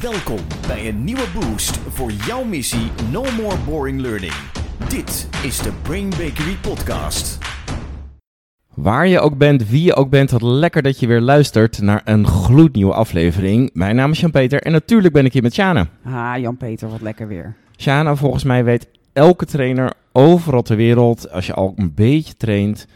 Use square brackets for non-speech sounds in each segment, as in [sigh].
Welkom bij een nieuwe boost voor jouw missie No More Boring Learning. Dit is de Brain Bakery Podcast. Waar je ook bent, wie je ook bent, wat lekker dat je weer luistert naar een gloednieuwe aflevering. Mijn naam is Jan-Peter en natuurlijk ben ik hier met Sjane. Ah, Jan-Peter, wat lekker weer. Sjane, volgens mij weet elke trainer overal ter wereld, als je al een beetje traint,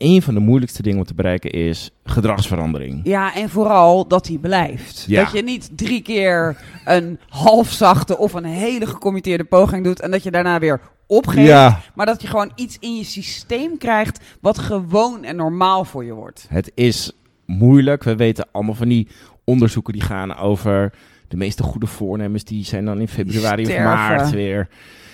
een van de moeilijkste dingen om te bereiken is gedragsverandering. Ja, en vooral dat hij blijft. Ja. Dat je niet drie keer een halfzachte of een hele gecommitteerde poging doet en dat je daarna weer opgeeft. Ja, Maar dat je gewoon iets in je systeem krijgt wat gewoon en normaal voor je wordt. het is moeilijk. We weten allemaal van die onderzoeken die gaan over de meeste goede voornemens. Die zijn dan in februari of maart weer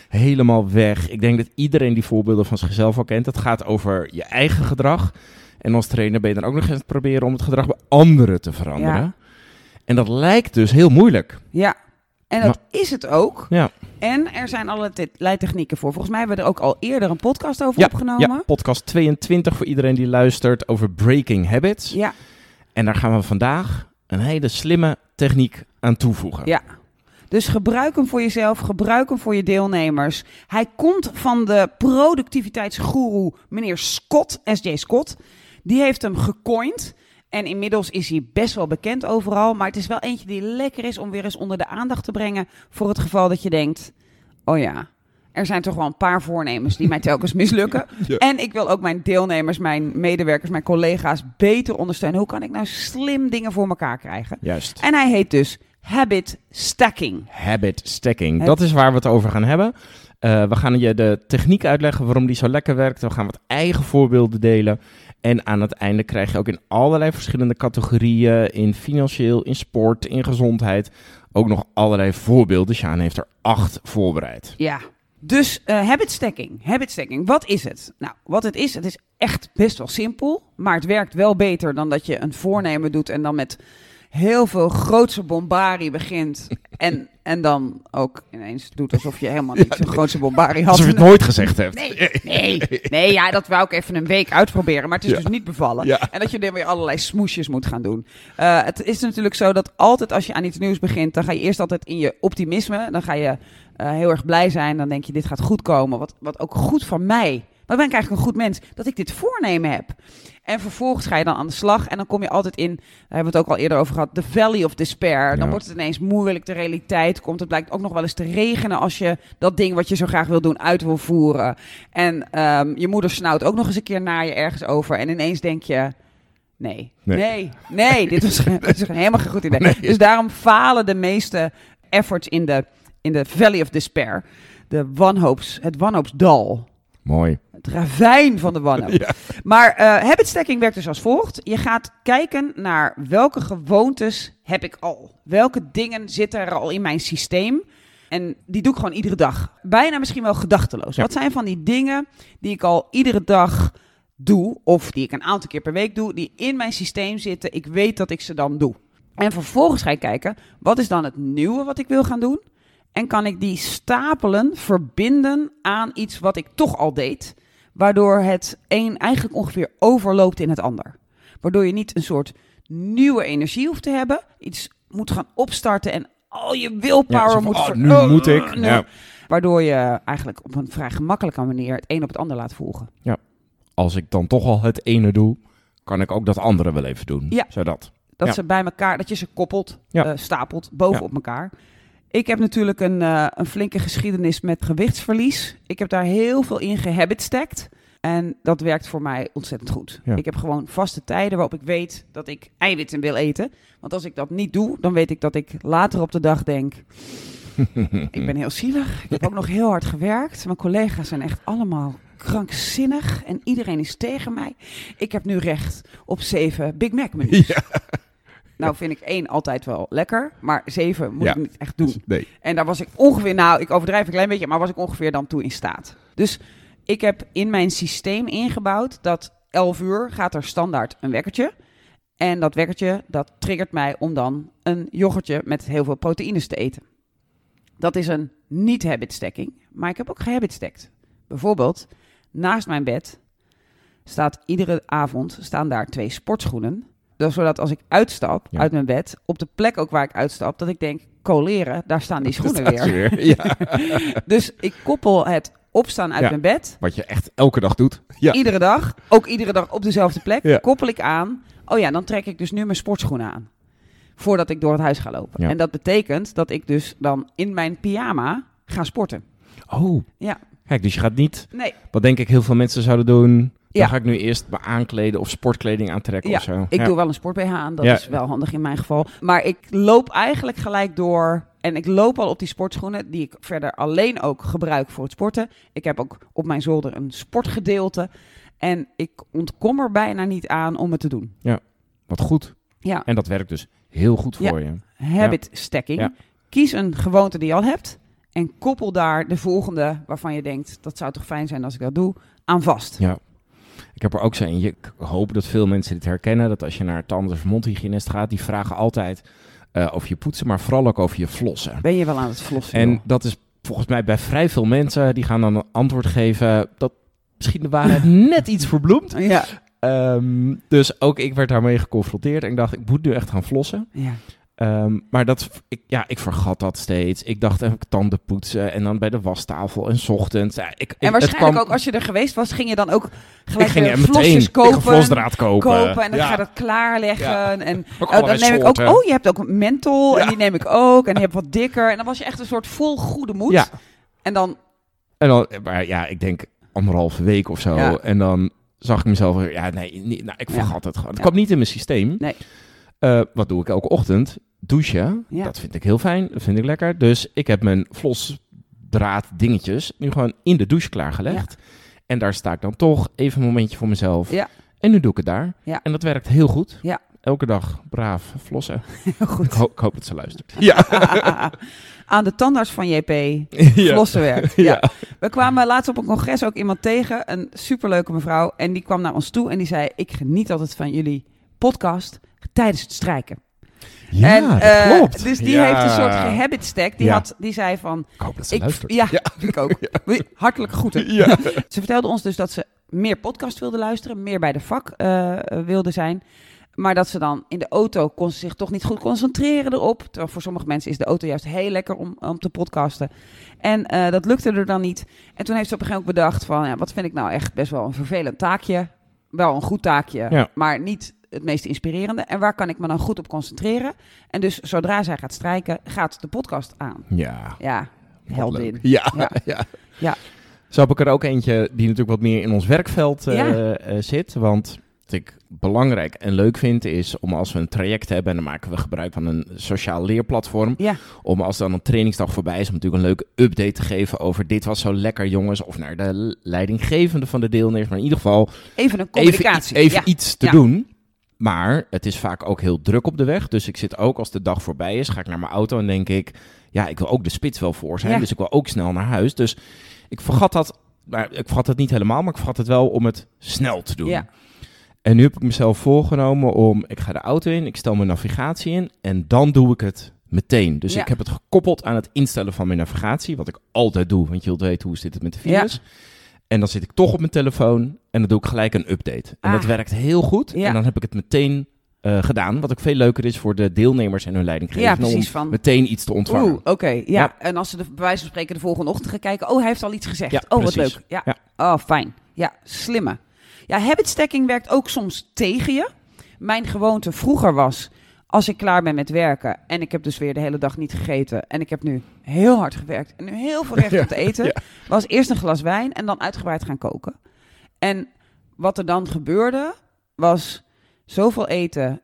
helemaal weg. Ik denk dat iedereen die voorbeelden van zichzelf al kent. Het gaat over je eigen gedrag. En als trainer ben je dan ook nog eens aan het proberen om het gedrag bij anderen te veranderen. Ja. En dat lijkt dus heel moeilijk. Ja, en dat is het ook. Ja, En er zijn allerlei technieken voor. Volgens mij hebben we er ook al eerder een podcast over ja, opgenomen. ja, podcast 22 voor iedereen die luistert over breaking habits. ja. En daar gaan we vandaag een hele slimme techniek aan toevoegen. Ja. Dus gebruik hem voor jezelf, gebruik hem voor je deelnemers. Hij komt van de productiviteitsgoeroe meneer Scott, S.J. Scott. Die heeft hem gecoind. En inmiddels is hij best wel bekend overal. Maar het is wel eentje die lekker is om weer eens onder de aandacht te brengen. Voor het geval dat je denkt: oh ja, er zijn toch wel een paar voornemens die mij telkens [laughs] mislukken. Ja. En ik wil ook mijn deelnemers, mijn medewerkers, mijn collega's beter ondersteunen. Hoe kan ik nou slim dingen voor elkaar krijgen? Juist. En hij heet dus Habit Stacking. Habit stacking. Dat is waar we het over gaan hebben. Eh, we gaan je de techniek uitleggen waarom die zo lekker werkt. We gaan wat eigen voorbeelden delen. En aan het einde krijg je ook in allerlei verschillende categorieën, in financieel, in sport, in gezondheid, ook nog allerlei voorbeelden. Sjaan heeft er acht voorbereid. Ja. Dus eh, habit stacking. Habit stacking. Wat is het? Nou, wat het is, het is echt best wel simpel. Maar het werkt wel beter dan dat je een voornemen doet en dan met heel veel grootse bombarie begint. En, en dan ook ineens doet alsof je helemaal niet zo'n grootse bombarie had. Alsof je het nooit gezegd hebt. Nee, nee, nee, ja, dat wou ik even een week uitproberen, maar het is Ja. dus niet bevallen. Ja. En dat je dan weer allerlei smoesjes moet gaan doen. Eh, het is natuurlijk zo dat altijd als je aan iets nieuws begint, dan ga je eerst altijd in je optimisme, dan ga je eh, heel erg blij zijn, dan denk je dit gaat goed komen, wat, wat ook goed van mij. Maar ben ik eigenlijk een goed mens dat ik dit voornemen heb. En vervolgens ga je dan aan de slag en dan kom je altijd in, daar hebben we het ook al eerder over gehad, de valley of despair. Dan Ja. wordt het ineens moeilijk, de realiteit komt. Het blijkt ook nog wel eens te regenen als je dat ding wat je zo graag wil doen uit wil voeren. En ehm, je moeder snauwt ook nog eens een keer naar je ergens over. En ineens denk je, nee, Nee. nee, nee, dit, was, dit helemaal geen goed idee. Nee. Dus daarom falen de meeste efforts in de, in de valley of despair. De wanhoops, het wanhoopsdal. Mooi. Het ravijn van de wanhoop. [laughs] Maar eh habit stacking werkt dus als volgt. Je gaat kijken naar welke gewoontes heb ik al. Welke dingen zitten er al in mijn systeem. En die doe ik gewoon iedere dag. Bijna misschien wel gedachteloos. Ja. Wat zijn van die dingen die ik al iedere dag doe, of die ik een aantal keer per week doe, die in mijn systeem zitten. Ik weet dat ik ze dan doe. En vervolgens ga ik kijken, wat is dan het nieuwe wat ik wil gaan doen? En kan ik die stapelen verbinden aan iets wat ik toch al deed, waardoor het een eigenlijk ongeveer overloopt in het ander. Waardoor je niet een soort nieuwe energie hoeft te hebben, iets moet gaan opstarten en al je Ja, willpower van, moet oh, nu Oh, moet ik. nu. Ja. Waardoor je eigenlijk op een vrij gemakkelijke manier het een op het ander laat volgen. Als ik dan toch al het ene doe, kan ik ook dat andere wel even doen. Ja. Zodat. Dat Ja. ze bij elkaar, dat je ze koppelt, Ja. eh, stapelt, boven Ja. op elkaar. Ik heb natuurlijk een, eh, een flinke geschiedenis met gewichtsverlies. Ik heb daar heel veel in gehabitstackt. En dat werkt voor mij ontzettend goed. Ja. Ik heb gewoon vaste tijden waarop ik weet dat ik eiwitten wil eten. Want als ik dat niet doe, dan weet ik dat ik later op de dag denk... [laughs] ik ben heel zielig. Ik heb ook nog heel hard gewerkt. Mijn collega's zijn echt allemaal krankzinnig. En iedereen is tegen mij. Ik heb nu recht op zeven Big Mac menus. Ja. Nou vind ik één altijd wel lekker, maar zeven moet Ja. ik niet echt doen. Nee. En daar was ik ongeveer, nou ik overdrijf een klein beetje, maar was ik ongeveer dan toe in staat. Dus ik heb in mijn systeem ingebouwd dat 11 uur gaat er standaard een wekkertje. En dat wekkertje, dat triggert mij om dan een yoghurtje met heel veel proteïnes te eten. Dat is een niet-habit stacking, maar ik heb ook gehabit stacked. Bijvoorbeeld, naast mijn bed staat iedere avond staan daar twee sportschoenen. Dus zodat als ik uitstap Ja. uit mijn bed, op de plek ook waar ik uitstap, dat ik denk, coleren, daar staan die [laughs] schoenen weer. weer. [laughs] Ja. Dus ik koppel het opstaan uit Ja. mijn bed, Wat je echt elke dag doet. Ja. iedere dag, ook iedere dag op dezelfde plek, Ja. koppel ik aan. Oh ja, dan trek ik dus nu mijn sportschoenen aan. Voordat ik door het huis ga lopen. En dat betekent dat ik dus dan in mijn pyjama ga sporten. Oh. Ja. Kijk, dus je gaat niet, Nee, wat denk ik heel veel mensen zouden doen. Dan Ja. ga ik nu eerst me aankleden of sportkleding aantrekken Ja, of zo. ik Ja. doe wel een sport BH aan, dat Ja. is wel handig in mijn geval. Maar ik loop eigenlijk gelijk door en ik loop al op die sportschoenen die ik verder alleen ook gebruik voor het sporten. Ik heb ook op mijn zolder een sportgedeelte en ik ontkom er bijna niet aan om het te doen. Wat goed. Ja, En dat werkt dus heel goed voor je. habit stacking. Ja. Kies een gewoonte die je al hebt en koppel daar de volgende waarvan je denkt dat zou toch fijn zijn als ik dat doe, aan vast. Ja. Ik heb er ook zo eentje. Ik hoop dat veel mensen dit herkennen. Dat als je naar tanden- of mondhygiënist gaat, die vragen altijd eh, over je poetsen, maar vooral ook over je flossen. Ben je wel aan het flossen? En joh? dat is volgens mij bij vrij veel mensen, die gaan dan een antwoord geven dat misschien de waarheid [laughs] net iets verbloemt. Ja. Ehm, dus ook ik werd daarmee geconfronteerd en ik dacht, ik moet nu echt gaan flossen. ja. Ehm, maar dat, ik, ja, ik vergat dat steeds. Ik dacht even tanden poetsen en dan bij de wastafel en 's ochtends. Ja, ik, ik- En waarschijnlijk kwam- ook als je er geweest was, ging je dan ook gelijk ik ging er meteen kopen. vlosdraad kopen. kopen en dan Ja. ga je dat klaarleggen. Ja. En Ook oh, dan neem ik ook, oh, je hebt ook een menthol en die neem ik ook. En je hebt wat dikker. En dan was je echt een soort vol goede moed. Ja. En dan, En dan, maar ja, ik denk anderhalve week of zo. Ja. En dan zag ik mezelf weer, ja, nee, niet, nou, ik Ja. vergat het gewoon. Het Ja. kwam niet in mijn systeem. Nee. Eh, wat doe ik elke ochtend? Douchen. Ja. Dat vind ik heel fijn. Dat vind ik lekker. Dus ik heb mijn vlosdraad dingetjes nu gewoon in de douche klaargelegd. En daar sta ik dan toch even een momentje voor mezelf. Ja. En nu doe ik het daar. Ja. En dat werkt heel goed. Ja. Elke dag braaf flossen. [laughs] goed. Ik, ho- ik hoop dat ze luistert. Ja. [laughs] Aan de tandarts van JP [laughs] ja. flossen werkt. Ja. Ja. We kwamen laatst op een congres ook iemand tegen, een superleuke mevrouw. En die kwam naar ons toe en die zei, ik geniet altijd van jullie podcast tijdens het strijken. Ja, en, dat eh, klopt. Dus die Ja. heeft een soort habit stack. Die, Ja. had, die zei van, Ik hoop dat ze ik, luistert. ja, [laughs] ik ook. Hartelijke groeten. Ja. [laughs] Ze vertelde ons dus dat ze meer podcast wilde luisteren, meer bij de vak eh, wilde zijn. Maar dat ze dan in de auto kon ze zich toch niet goed concentreren erop. Terwijl voor sommige mensen is de auto juist heel lekker om, om te podcasten. En eh, dat lukte er dan niet. En toen heeft ze op een gegeven moment bedacht van... Ja, wat vind ik nou echt best wel een vervelend taakje. Wel een goed taakje, Ja. maar niet het meest inspirerende. En waar kan ik me dan goed op concentreren? En dus zodra zij gaat strijken, gaat de podcast aan. Ja. Ja, heldin. Ja, Ja. [laughs] ja. Ja. Zo heb ik er ook eentje die natuurlijk wat meer in ons werkveld eh, Ja. eh, zit. Want wat ik belangrijk en leuk vind is om als we een traject hebben... en dan maken we gebruik van een sociaal leerplatform... Ja, om als dan een trainingsdag voorbij is... om natuurlijk een leuke update te geven over dit was zo lekker jongens... of naar de leidinggevende van de deelnemers. Maar in ieder geval even een communicatie. even ja. iets te doen. Maar het is vaak ook heel druk op de weg. Dus ik zit ook als de dag voorbij is, ga ik naar mijn auto en denk ik, ja, ik wil ook de spits wel voor zijn. Ja. Dus ik wil ook snel naar huis. Dus ik vergat dat, nou, ik vergat het niet helemaal, maar ik vergat het wel om het snel te doen. Ja. En nu heb ik mezelf voorgenomen om, ik ga de auto in, ik stel mijn navigatie in en dan doe ik het meteen. Dus Ja. ik heb het gekoppeld aan het instellen van mijn navigatie, wat ik altijd doe, want je wilt weten hoe zit het met de files. En dan zit ik toch op mijn telefoon en dan doe ik gelijk een update. En Ah. dat werkt heel goed. Ja. En dan heb ik het meteen eh, gedaan. Wat ook veel leuker is voor de deelnemers en hun Ja, leidinggevenden. precies. Om Van, meteen iets te ontvangen. Oeh, oké. ja. Ja. En als ze de, bij wijze van spreken de volgende ochtend gaan kijken. Oh, hij heeft al iets gezegd. Ja, oh, wat leuk. Ja. Ja. Oh, fijn. Ja, slimme. Ja, habit stacking werkt ook soms tegen je. Mijn gewoonte vroeger was, als ik klaar ben met werken en ik heb dus weer de hele dag niet gegeten en ik heb nu heel hard gewerkt en nu heel veel recht [laughs] Ja, om te eten, ja. was eerst een glas wijn en dan uitgebreid gaan koken. En wat er dan gebeurde, was zoveel eten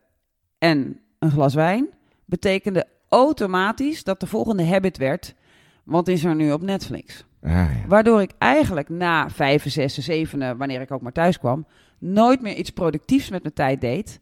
en een glas wijn betekende automatisch dat de volgende habit werd, wat is er nu op Netflix? Ah, ja. Waardoor ik eigenlijk na vijf, zes, zeven, wanneer ik ook maar thuis kwam, nooit meer iets productiefs met mijn tijd deed.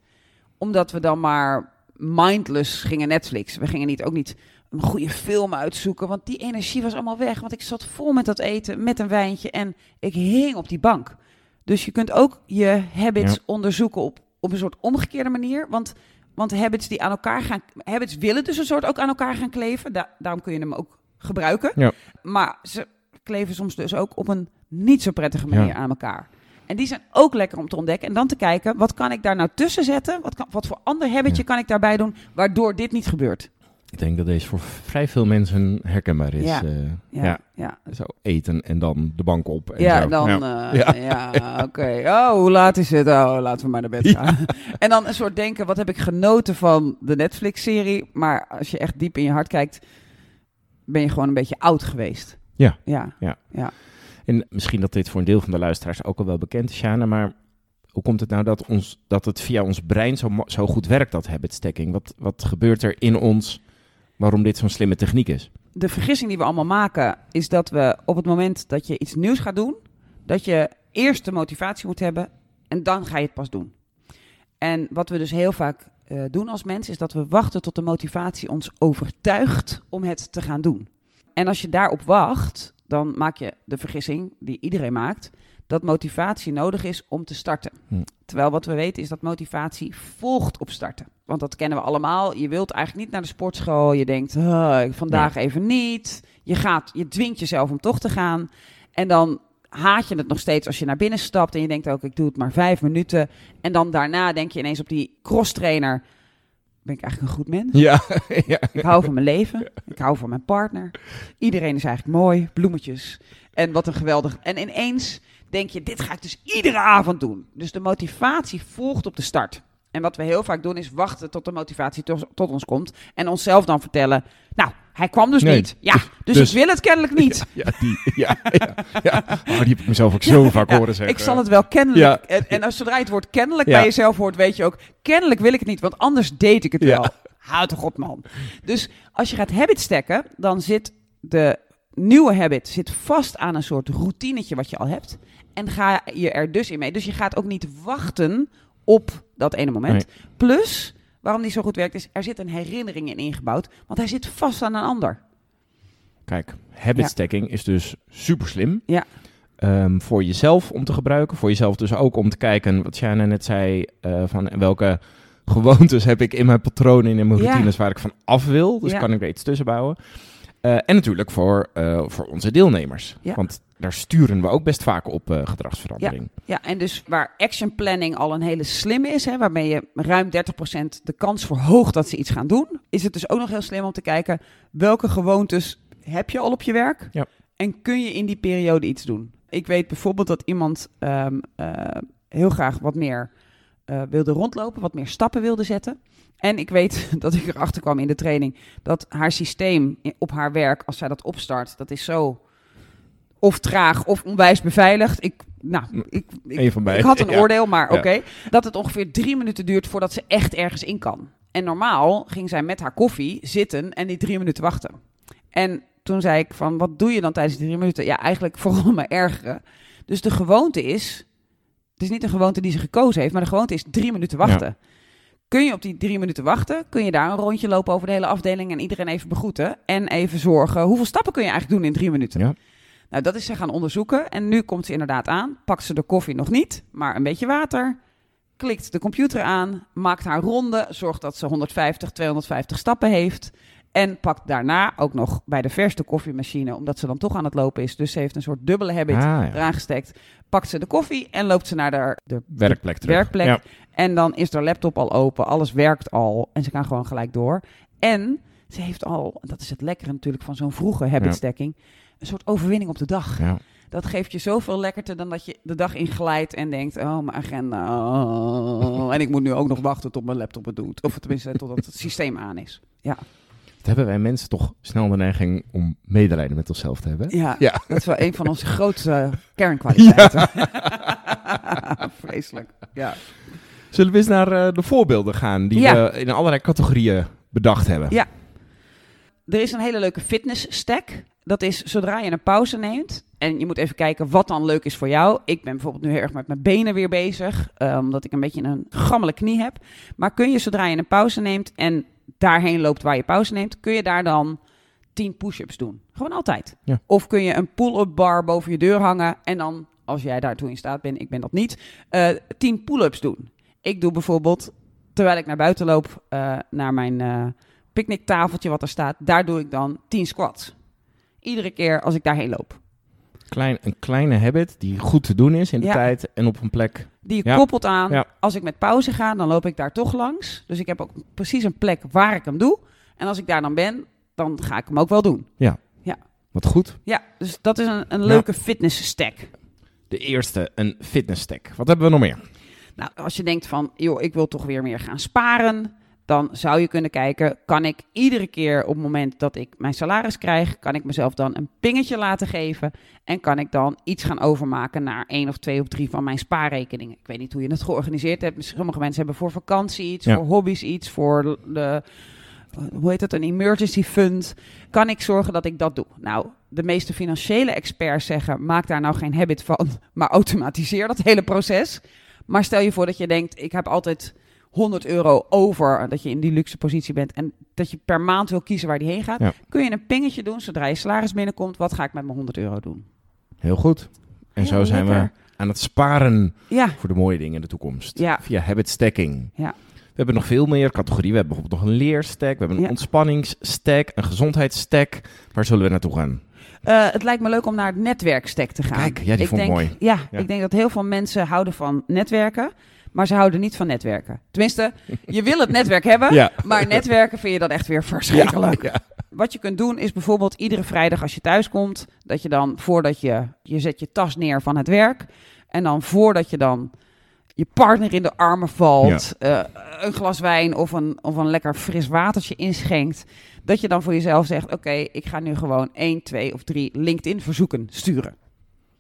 Omdat we dan maar mindless gingen Netflix. We gingen niet, ook niet een goede film uitzoeken, want die energie was allemaal weg. Want ik zat vol met dat eten, met een wijntje en ik hing op die bank. Dus je kunt ook je habits Ja. onderzoeken op, op een soort omgekeerde manier. Want, want habits die aan elkaar gaan, habits willen dus een soort ook aan elkaar gaan kleven. Da- daarom kun je hem ook gebruiken. Ja. Maar ze kleven soms dus ook op een niet zo prettige manier Ja. aan elkaar. En die zijn ook lekker om te ontdekken. En dan te kijken, wat kan ik daar nou tussen zetten? Wat, kan, wat voor ander habitje kan ik daarbij doen, waardoor dit niet gebeurt? Ik denk dat deze voor vrij veel mensen herkenbaar is. Ja. eh, Ja, ja. ja. Zo eten en dan de bank op. En Ja, zo. dan, Ja. ja, Ja. ja, oké. Oh, hoe laat is het? Oh, laten we maar naar bed gaan. En dan een soort denken, wat heb ik genoten van de Netflix-serie? Maar als je echt diep in je hart kijkt, ben je gewoon een beetje oud geweest. Ja. Ja. En misschien dat dit voor een deel van de luisteraars ook al wel bekend is, Sjana, maar hoe komt het nou dat, ons, dat het via ons brein zo, zo goed werkt, dat habit stacking? Wat, wat gebeurt er in ons waarom dit zo'n slimme techniek is? De vergissing die we allemaal maken, is dat we op het moment dat je iets nieuws gaat doen, dat je eerst de motivatie moet hebben en dan ga je het pas doen. En wat we dus heel vaak eh, doen als mens, is dat we wachten tot de motivatie ons overtuigt om het te gaan doen. En als je daarop wacht, dan maak je de vergissing die iedereen maakt, dat motivatie nodig is om te starten. Hm. Terwijl wat we weten is dat motivatie volgt op starten. Want dat kennen we allemaal. Je wilt eigenlijk niet naar de sportschool. Je denkt, "Ah, vandaag even niet. Je, gaat, je dwingt jezelf om toch te gaan. En dan haat je het nog steeds als je naar binnen stapt. En je denkt ook, ik doe het maar vijf minuten. En dan daarna denk je ineens op die crosstrainer. Ben ik eigenlijk een goed mens? Ja, [laughs] ja. Ik hou van mijn leven. Ik hou van mijn partner. Iedereen is eigenlijk mooi. Bloemetjes. En wat een geweldig. En ineens denk je, dit ga ik dus iedere avond doen. Dus de motivatie volgt op de start. En wat we heel vaak doen is wachten tot de motivatie tot, tot ons komt. En onszelf dan vertellen, nou, hij kwam dus Nee. niet. Ja, dus, Dus- ik wil het kennelijk niet. [laughs] Ja, die, ja, ja, ja. Oh, die heb ik mezelf ook zo vaak horen zeggen. Ik zal het wel kennelijk. En, en als zodra je het woord kennelijk bij jezelf hoort, weet je ook, kennelijk wil ik het niet, want anders deed ik het wel. Houd toch op, man. Dus als je gaat habit stacken, dan zit de nieuwe habit zit vast aan een soort routinetje wat je al hebt. En ga je er dus in mee. Dus je gaat ook niet wachten op dat ene moment. Plus, waarom die zo goed werkt, is er zit een herinnering in ingebouwd. Want hij zit vast aan een ander. Kijk, habit Ja. stacking is dus super slim. Ja. Ehm, voor jezelf om te gebruiken. Voor jezelf dus ook om te kijken, wat Shana net zei, eh, van welke gewoontes heb ik in mijn patronen en in mijn Ja. routines waar ik van af wil. Dus Ja. kan ik er iets tussen bouwen. Eh, en natuurlijk voor, eh, voor onze deelnemers. Ja. Want daar sturen we ook best vaak op eh, gedragsverandering. Ja, en dus waar action planning al een hele slim is, hè, waarmee je ruim 30% de kans verhoogt dat ze iets gaan doen, is het dus ook nog heel slim om te kijken welke gewoontes heb je al op je werk Ja. en kun je in die periode iets doen. Ik weet bijvoorbeeld dat iemand ehm, eh, heel graag wat meer eh, wilde rondlopen, wat meer stappen wilde zetten. En ik weet [laughs] dat ik erachter kwam in de training dat haar systeem op haar werk, als zij dat opstart, dat is zo of traag of onwijs beveiligd. Ik, nou, ik, ik, van beide, ik had een [laughs] ja. oordeel, maar Ja. oké. Dat het ongeveer drie minuten duurt voordat ze echt ergens in kan. En normaal ging zij met haar koffie zitten en die drie minuten wachten. En toen zei ik van, wat doe je dan tijdens die drie minuten? Ja, eigenlijk vooral [laughs] maar ergeren. Dus de gewoonte is, het is niet een gewoonte die ze gekozen heeft, maar de gewoonte is drie minuten wachten. Kun je op die drie minuten wachten? Kun je daar een rondje lopen over de hele afdeling en iedereen even begroeten? En even zorgen, hoeveel stappen kun je eigenlijk doen in drie minuten? Ja. Nou, dat is ze gaan onderzoeken. En nu komt ze inderdaad aan. Pakt ze de koffie nog niet, maar een beetje water. Klikt de computer aan. Maakt haar ronde. Zorgt dat ze 150, 250 stappen heeft. En pakt daarna ook nog bij de verste koffiemachine, omdat ze dan toch aan het lopen is. Dus ze heeft een soort dubbele habit Ah, ja. eraan gestekt. Pakt ze de koffie en loopt ze naar de, de Werkplek terug. werkplek. Ja. En dan is haar laptop al open, alles werkt al en ze kan gewoon gelijk door. En ze heeft al, dat is het lekkere natuurlijk van zo'n vroege habit Ja. stacking, een soort overwinning op de dag. Ja. Dat geeft je zoveel lekkerder dan dat je de dag inglijdt en denkt, oh mijn agenda, oh, en ik moet nu ook nog wachten tot mijn laptop het doet. Of tenminste totdat het systeem aan is. Ja, Dat hebben wij mensen toch snel de neiging om medelijden met onszelf te hebben. ja, Ja. dat is wel een van onze [laughs] grootste kernkwaliteiten. [laughs] Vreselijk, ja. Zullen we eens naar eh, de voorbeelden gaan die Ja. we in allerlei categorieën bedacht hebben? Ja. Er is een hele leuke fitness stack. Dat is zodra je een pauze neemt. En je moet even kijken wat dan leuk is voor jou. Ik ben bijvoorbeeld nu heel erg met mijn benen weer bezig. eh, omdat ik een beetje een gammele knie heb. Maar kun je zodra je een pauze neemt en daarheen loopt waar je pauze neemt. Kun je daar dan 10 push-ups doen. Gewoon altijd. Ja. Of kun je een pull-up bar boven je deur hangen. En dan, als jij daartoe in staat bent, ik ben dat niet. eh 10 pull-ups doen. Ik doe bijvoorbeeld, terwijl ik naar buiten loop, eh, naar mijn eh picknicktafeltje wat er staat, daar doe ik dan 10 squats. Iedere keer als ik daarheen loop. Klein, een kleine habit die goed te doen is in de Ja. tijd en op een plek. Die je Ja. koppelt aan, Ja. als ik met pauze ga, dan loop ik daar toch langs. Dus ik heb ook precies een plek waar ik hem doe. En als ik daar dan ben, dan ga ik hem ook wel doen. Wat goed. Ja, dus dat is een, een Ja. leuke fitness stack. De eerste, een fitness stack. Wat hebben we nog meer? Nou, als je denkt van, joh, ik wil toch weer meer gaan sparen, dan zou je kunnen kijken, kan ik iedere keer op het moment dat ik mijn salaris krijg, kan ik mezelf dan een pingetje laten geven en kan ik dan iets gaan overmaken naar één of twee of drie van mijn spaarrekeningen. Ik weet niet hoe je het georganiseerd hebt. Sommige mensen hebben voor vakantie iets, Ja. voor hobby's iets, voor de, hoe heet het, een emergency fund. Kan ik zorgen dat ik dat doe? Nou, de meeste financiële experts zeggen, maak daar nou geen habit van, [laughs] maar automatiseer dat hele proces. Maar stel je voor dat je denkt, ik heb altijd 100 euro over, dat je in die luxe positie bent en dat je per maand wil kiezen waar die heen gaat. Ja. Kun je een pingetje doen zodra je salaris binnenkomt, wat ga ik met mijn 100 euro doen? Heel goed. En zo zijn lekker. we aan het sparen Ja, voor de mooie dingen in de toekomst. Ja. Via habit stacking. Ja. We hebben nog veel meer categorieën. We hebben bijvoorbeeld nog een leerstack. We hebben een ontspanningsstack, een gezondheidsstack. Waar zullen we naartoe gaan? Eh, het lijkt me leuk om naar het netwerkstek te gaan. Kijk, ja, die vond denk, mooi. Ja, Ja. ik denk dat heel veel mensen houden van netwerken, maar ze houden niet van netwerken. Tenminste, je wil het netwerk hebben, Ja. maar netwerken vind je dan echt weer verschrikkelijk. Ja. Wat je kunt doen is bijvoorbeeld iedere vrijdag als je thuis komt, dat je dan voordat je, je zet je tas neer van het werk en dan voordat je dan je partner in de armen valt, eh, een glas wijn of een, of een lekker fris watertje inschenkt, dat je dan voor jezelf zegt, oké, ik ga nu gewoon 1, 2 of 3 LinkedIn verzoeken sturen.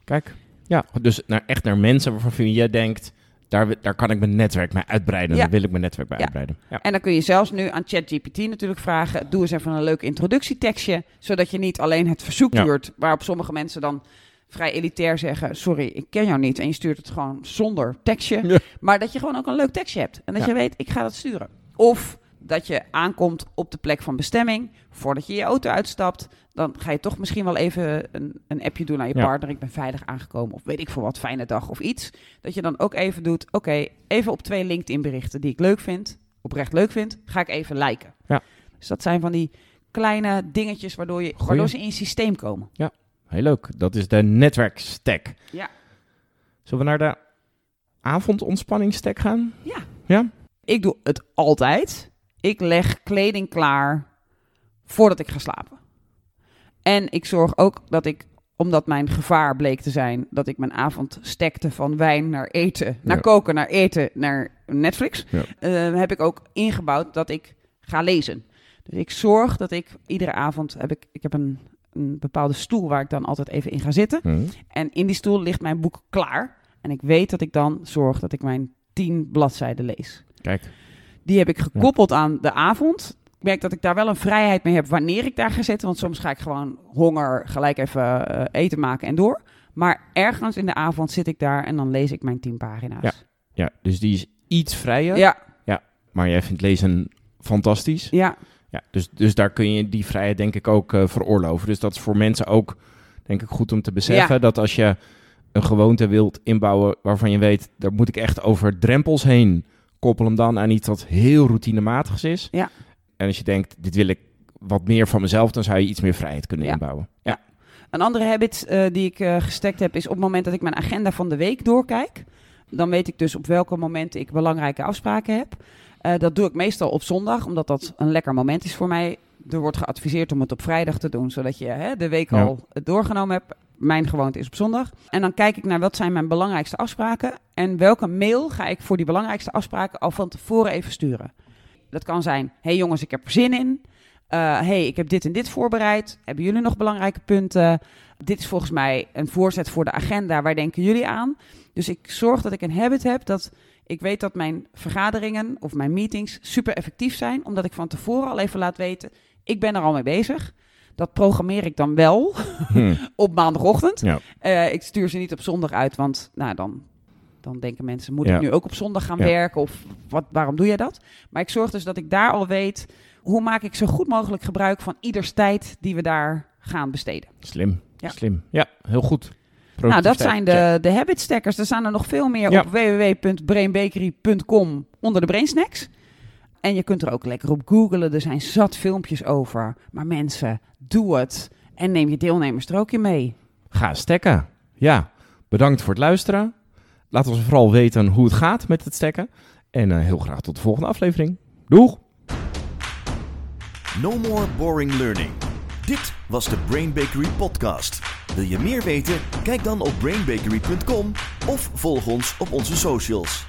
Kijk. Ja, dus naar, echt naar mensen waarvan jij denkt... Daar, kan ik mijn netwerk mee uitbreiden. Ja. Daar wil ik mijn netwerk bij Ja. uitbreiden. Ja. En dan kun je zelfs nu aan ChatGPT natuurlijk vragen: doe eens even een leuk introductietekstje, zodat je niet alleen het verzoek Ja. stuurt, waarop sommige mensen dan vrij elitair zeggen: sorry, ik ken jou niet, en je stuurt het gewoon zonder tekstje, Ja. maar dat je gewoon ook een leuk tekstje hebt en dat Ja. je weet: ik ga dat sturen. Of dat je aankomt op de plek van bestemming, voordat je je auto uitstapt, dan ga je toch misschien wel even een, een appje doen aan je Ja. partner: ik ben veilig aangekomen, of weet ik voor wat, fijne dag of iets. Dat je dan ook even doet: oké, even op twee LinkedIn berichten die ik leuk vind oprecht leuk vind, ga ik even liken. Ja. Dus dat zijn van die kleine dingetjes waardoor, je, Goeie. waardoor ze in je systeem komen. Heel leuk. Dat is de netwerkstack. Ja. Zullen we naar de avondontspanningsstack gaan? Ja. Ja? Ik doe het altijd. Ik leg kleding klaar voordat ik ga slapen. En ik zorg ook dat ik, omdat mijn gevaar bleek te zijn dat ik mijn avond stekte van wijn naar eten, naar Ja. koken, naar eten, naar Netflix, Ja. eh, heb ik ook ingebouwd dat ik ga lezen. Dus ik zorg dat ik iedere avond heb ik, ik heb een, een bepaalde stoel waar ik dan altijd even in ga zitten. Hm. En in die stoel ligt mijn boek klaar. En ik weet dat ik dan zorg dat ik mijn tien bladzijden lees. Kijk. Die heb ik gekoppeld aan de avond. Ik merk dat ik daar wel een vrijheid mee heb wanneer ik daar ga zitten. Want soms ga ik gewoon honger gelijk even eh, eten maken en door. Maar ergens in de avond zit ik daar en dan lees ik mijn tien pagina's. Ja. Ja, dus die is iets vrijer. ja, Maar jij vindt lezen fantastisch. ja. Ja, dus, dus daar kun je die vrijheid denk ik ook eh, veroorloven. Dus dat is voor mensen ook denk ik goed om te beseffen. Ja. Dat als je een gewoonte wilt inbouwen waarvan je weet... daar moet ik echt over drempels heen. Koppel hem dan aan iets dat heel routinematig is. Ja. En als je denkt, dit wil ik wat meer van mezelf... dan zou je iets meer vrijheid kunnen Ja. inbouwen. Ja. Een andere habit eh, die ik eh gestekt heb is op het moment dat ik mijn agenda van de week doorkijk. Dan weet ik dus op welke momenten ik belangrijke afspraken heb. Eh, dat doe ik meestal op zondag, omdat dat een lekker moment is voor mij. Er wordt geadviseerd om het op vrijdag te doen, zodat je hè, de week Ja. al het doorgenomen hebt. Mijn gewoonte is op zondag. En dan kijk ik naar wat zijn mijn belangrijkste afspraken. En welke mail ga ik voor die belangrijkste afspraken al van tevoren even sturen. Dat kan zijn, hey jongens, ik heb er zin in. Eh, hey, ik heb dit en dit voorbereid. Hebben jullie nog belangrijke punten? Dit is volgens mij een voorzet voor de agenda. Waar denken jullie aan? Dus ik zorg dat ik een habit heb dat ik weet dat mijn vergaderingen of mijn meetings super effectief zijn, omdat ik van tevoren al even laat weten, ik ben er al mee bezig. Dat programmeer ik dan wel Hm. [laughs] op maandagochtend. Ja. Eh, ik stuur ze niet op zondag uit, want nou, dan, dan denken mensen, moet Ja. ik nu ook op zondag gaan Ja. werken? Of wat, waarom doe jij dat? Maar ik zorg dus dat ik daar al weet, hoe maak ik zo goed mogelijk gebruik van ieders tijd die we daar gaan besteden. Slim. Ja. Slim. Ja, heel goed. Nou, dat zijn de, de habit stackers. Er staan er nog veel meer op www.brainbakery.com onder de Brainsnacks. En je kunt er ook lekker op googlen. Er zijn zat filmpjes over. Maar mensen, doe het. En neem je deelnemers er ook in mee. Ga stekken. Ja, bedankt voor het luisteren. Laat ons vooral weten hoe het gaat met het stekken. En eh, heel graag tot de volgende aflevering. Doeg! No more boring learning. Dit was de Brain Bakery podcast. Wil je meer weten? Kijk dan op brainbakery.com of volg ons op onze socials.